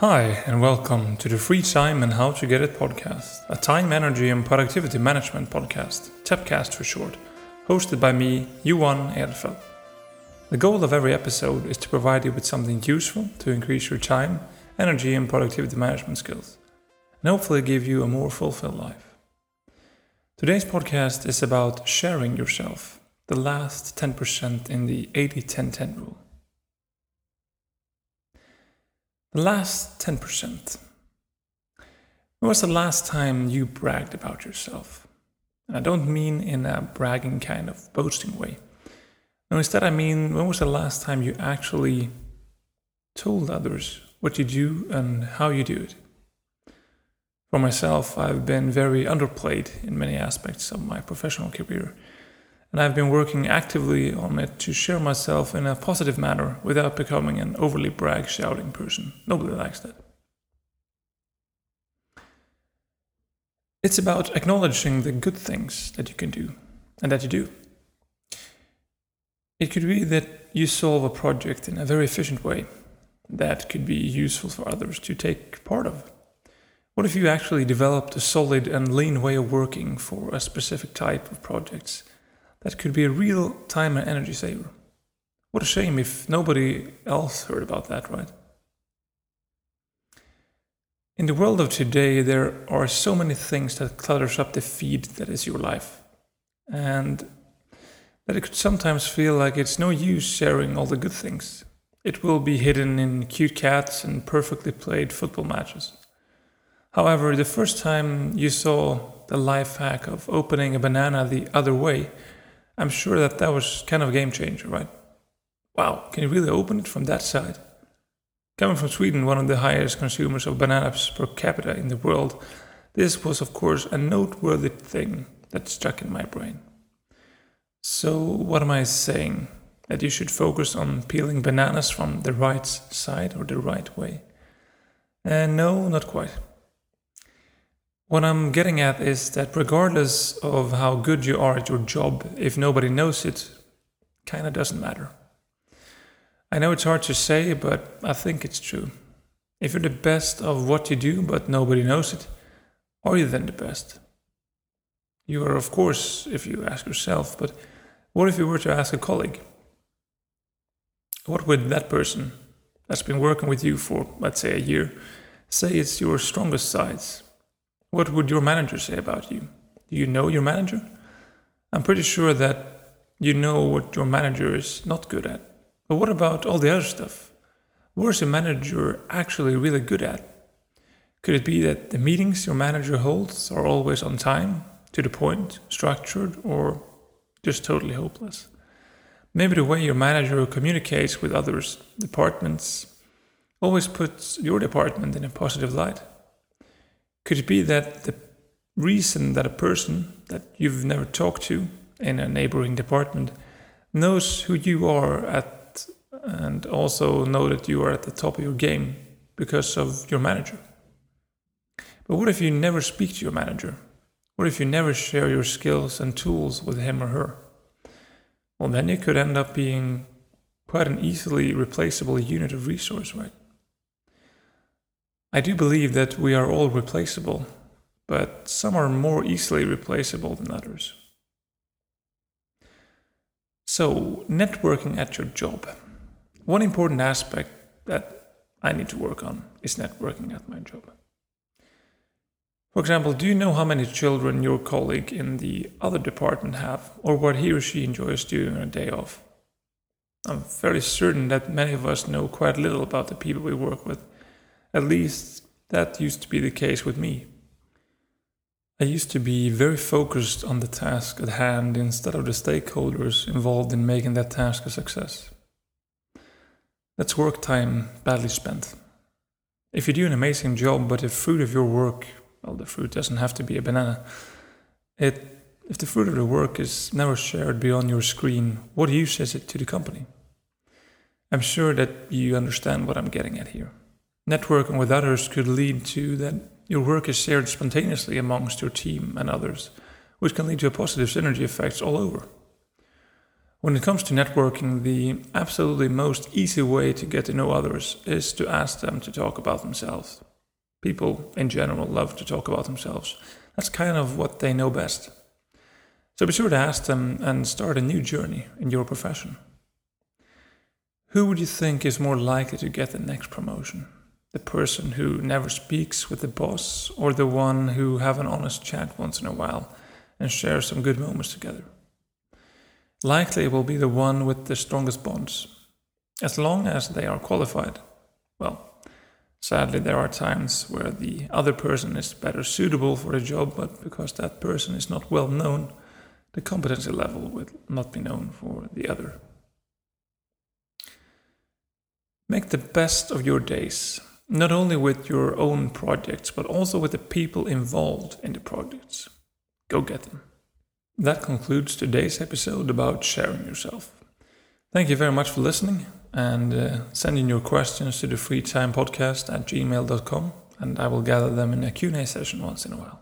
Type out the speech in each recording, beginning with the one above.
Hi, and welcome to the Free Time and How to Get It podcast, a time, energy, and productivity management podcast, TEPcast for short, hosted by me, Johan Edelfelt. The goal of every episode is to provide you with something useful to increase your time, energy, and productivity management skills, and hopefully give you a more fulfilled life. Today's podcast is about sharing yourself, the last 10% in the 80 10 10 rule. The last 10%. When was the last time you bragged about yourself? And I don't mean in a bragging kind of boasting way. No, instead, I mean, when was the last time you actually told others what you do and how you do it? For myself, I've been very underplayed in many aspects of my professional career and I've been working actively on it to share myself in a positive manner without becoming an overly brag shouting person. Nobody likes that. It's about acknowledging the good things that you can do and that you do. It could be that you solve a project in a very efficient way that could be useful for others to take part of. What if you actually developed a solid and lean way of working for a specific type of projects? That could be a real time and energy saver. What a shame if nobody else heard about that, right? In the world of today, there are so many things that clutters up the feed that is your life. And that it could sometimes feel like it's no use sharing all the good things. It will be hidden in cute cats and perfectly played football matches. However, the first time you saw the life hack of opening a banana the other way I'm sure that that was kind of a game changer, right? Wow, can you really open it from that side? Coming from Sweden, one of the highest consumers of bananas per capita in the world, this was, of course, a noteworthy thing that stuck in my brain. So, what am I saying? That you should focus on peeling bananas from the right side or the right way? And uh, no, not quite. What I'm getting at is that regardless of how good you are at your job, if nobody knows it, kind of doesn't matter. I know it's hard to say, but I think it's true. If you're the best of what you do, but nobody knows it, are you then the best? You are, of course, if you ask yourself, but what if you were to ask a colleague? What would that person that's been working with you for, let's say, a year, say it's your strongest sides? What would your manager say about you? Do you know your manager? I'm pretty sure that you know what your manager is not good at. But what about all the other stuff? What is your manager actually really good at? Could it be that the meetings your manager holds are always on time, to the point, structured, or just totally hopeless? Maybe the way your manager communicates with others, departments, always puts your department in a positive light. Could it be that the reason that a person that you've never talked to in a neighboring department knows who you are at and also know that you are at the top of your game because of your manager? But what if you never speak to your manager? What if you never share your skills and tools with him or her? Well, then you could end up being quite an easily replaceable unit of resource, right? I do believe that we are all replaceable, but some are more easily replaceable than others. So, networking at your job. One important aspect that I need to work on is networking at my job. For example, do you know how many children your colleague in the other department have, or what he or she enjoys doing on a day off? I'm fairly certain that many of us know quite little about the people we work with at least that used to be the case with me. I used to be very focused on the task at hand instead of the stakeholders involved in making that task a success. That's work time badly spent. If you do an amazing job, but the fruit of your work, well, the fruit doesn't have to be a banana. It, if the fruit of the work is never shared beyond your screen, what use is it to the company? I'm sure that you understand what I'm getting at here. Networking with others could lead to that your work is shared spontaneously amongst your team and others, which can lead to a positive synergy effects all over. When it comes to networking, the absolutely most easy way to get to know others is to ask them to talk about themselves. People in general love to talk about themselves. That's kind of what they know best. So be sure to ask them and start a new journey in your profession. Who would you think is more likely to get the next promotion? The person who never speaks with the boss or the one who have an honest chat once in a while and share some good moments together? Likely it will be the one with the strongest bonds, as long as they are qualified. Well, sadly, there are times where the other person is better suitable for the job, but because that person is not well known, the competency level will not be known for the other. Make the best of your days, not only with your own projects, but also with the people involved in the projects. Go get them. That concludes today's episode about sharing yourself. Thank you very much for listening and uh, sending your questions to the freetimepodcast at gmail.com and I will gather them in a Q&A session once in a while.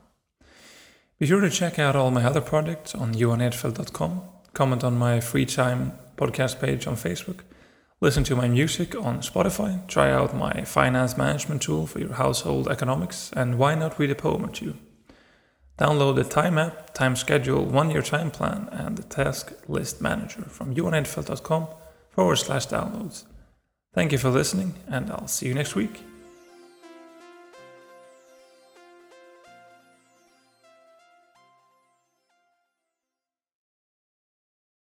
Be sure to check out all my other projects on johanedelfelt.com, comment on my free time podcast page on Facebook, listen to my music on Spotify, try out my finance management tool for your household economics, and why not read a poem or two? Download the Time app, Time Schedule, One Year Time Plan, and the Task List Manager from johanedelfelt.com forward slash downloads. Thank you for listening, and I'll see you next week.